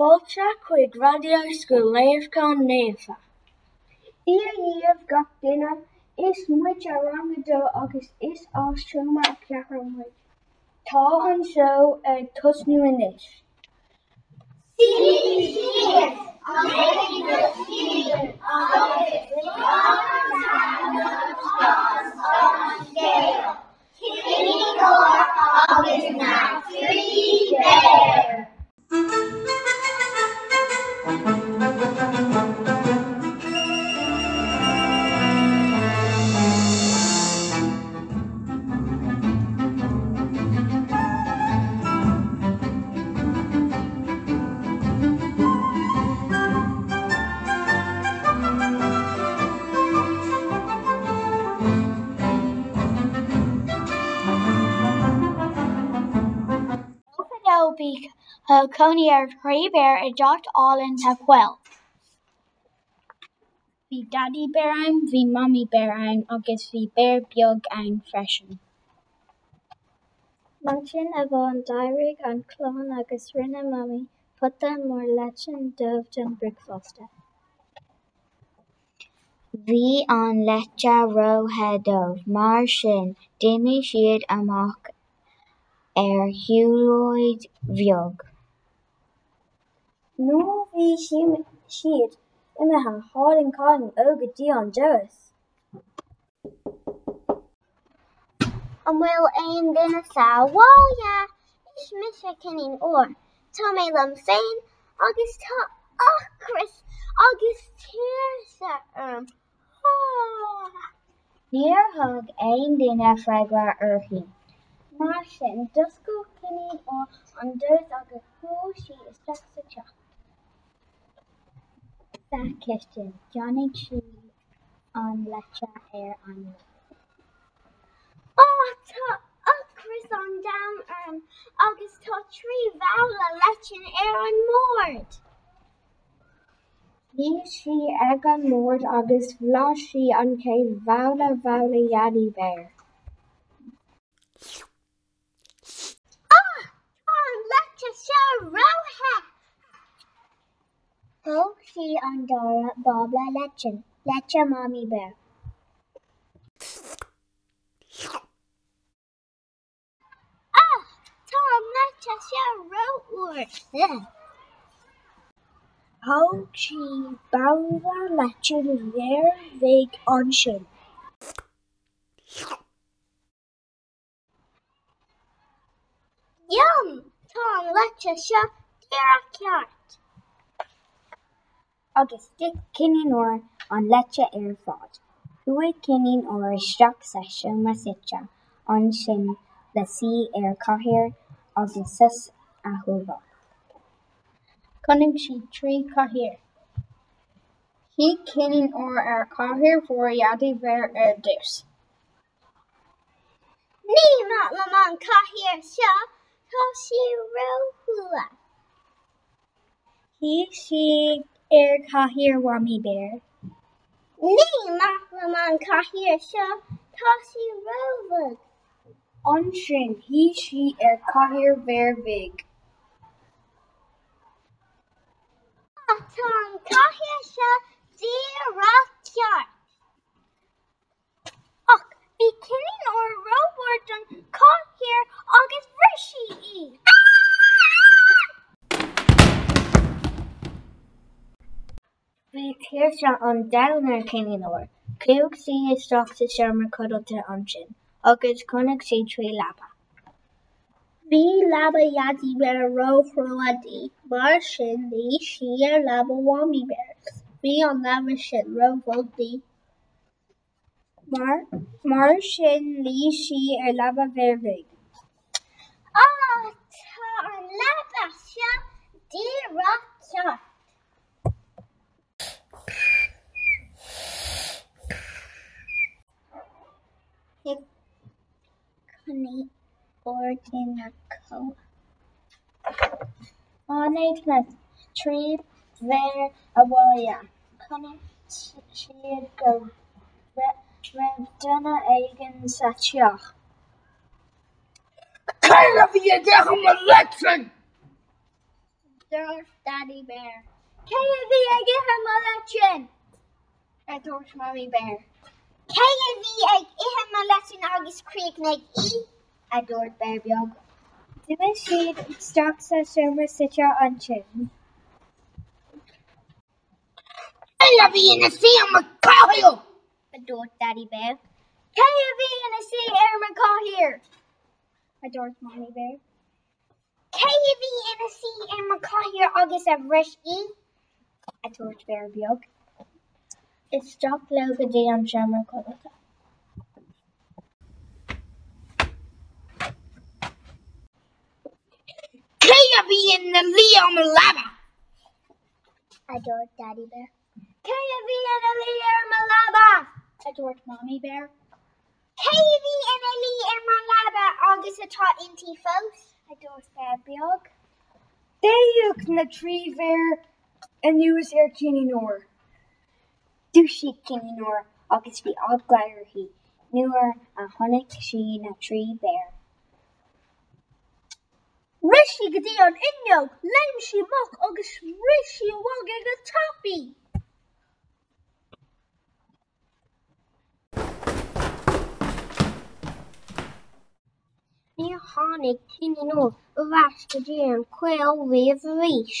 Fáilte chuig radio scoil léamhchán naofa. Bhí a dhéanamh gach duine, is muid a rangadó agus is áitiúma a ceathrar muid. Tá an seo ag tosnú anois. Ofadó coní ar chraobhéir i dteacht Álann sa chfuil. Bhí daddy bear ann, bhí mommy bear ann agus bhí bear ann freisin. Mar sin a bhá an dairg an clán agus rinne mommy puta mór leithin dubh den bricfásta. Bhí an leite róthe dubh mar sin d'imigh siad amach ar shiúlóid bheag. A bhí siad imithe hálainn cáiliúin óga dtí an doras. An bhfuil aon duine sa bháile is mise Cinnín Óir, Tá mé lom féin agus tá achras agus tíirse orm. Níor thug aon duine freagra uirthi. Mar sin dosco cinnín ó an doras agus thuail si isteach sa teach. Johnnig si an leite ar an lu. Á tá achras an dam orm agus tá trí bhela leitin ar an mórt. Bhí si ag an mórt agus bhlá si an céad bhela bhela Yaddy bear. Tá an leite seo róthe. Thóg si an dara Bobla leitsin, leite mommy bear. Ah, tá an leite seo róúir. Thóg si balla leithin léir bhéag ansin. Yum! Tá an leite seo dearach agus stick Cinnín Óir an leite ar fád. Thuaigh Cinnín Óir isteach sa siomra suite an sin le suí ar cathaoir agus sus a thugadh. Chonaic siad trí cathaoir. Thiaigh Cinnín Óir ar cathaoir mhór Yaddy bear ar dtús. Ní mat le man caiir seo tá si siad ar cathaoir Wammy bear. Ní mat le man caiir seo tá si róbhag. Ansin thuaigh si ar cathaoir Bear Big. Ah, Tá an caiir seo dearach Tíirse an danar uair. Cúg si isteach sa siomra cuidilte ansin, agus chonaic si trí leaba. Bhí leaba Yaddy bear róthróidí, mar sin bhí si ar leaba Wammy bears. Bhí an leaba sin róbhogtaí. Mar mar sin lí si ar leaba Bear Big. Ah, tá an leaba seo dearach ordin na có. Ánéid me trí bhéir a bháile. Chonaic siad go raibh duine éigean sa teach. Céile bhí a d deach an leitrin! dúirt Daddy Bear. Cé a bhí ag ihe má le sin? A dúirt Mommy Bear. Cé a bhí ag ihe má lesin agusríicnig í? A dúirt Bear beag. Duine siad straach sa siomra site an sin. Cé a bhí ina si mar cáil? A dúirt Daddy Bear. Cé a bhí ina si ar man cáhir? A dúirt Mommy Bear. Cé a bhí ina si ar mar cáir agus a bhris í? A dúirt Bear beag. Is straach le go dtí an seaamar chuilta. Cé a bhí ina lí? A dúirt Daddy Bear. Cé a bhí ina lí ar man? A Mommy Bear. Cé a bhí ina lí ar mar laba agus atá intí fós? A dúirt Bear beag. Déúg na trí bhéir a nuas ar cinine nóir. Dú si cinine nóir agus bhí aglairhí nuair a tháinig si na trí béir. Rishi go dtí an inneog, leim si moch agus rishi bhag ag go tappi. Ní tháinig cinine nó bhheis go dtí an cuil bhí a bhís.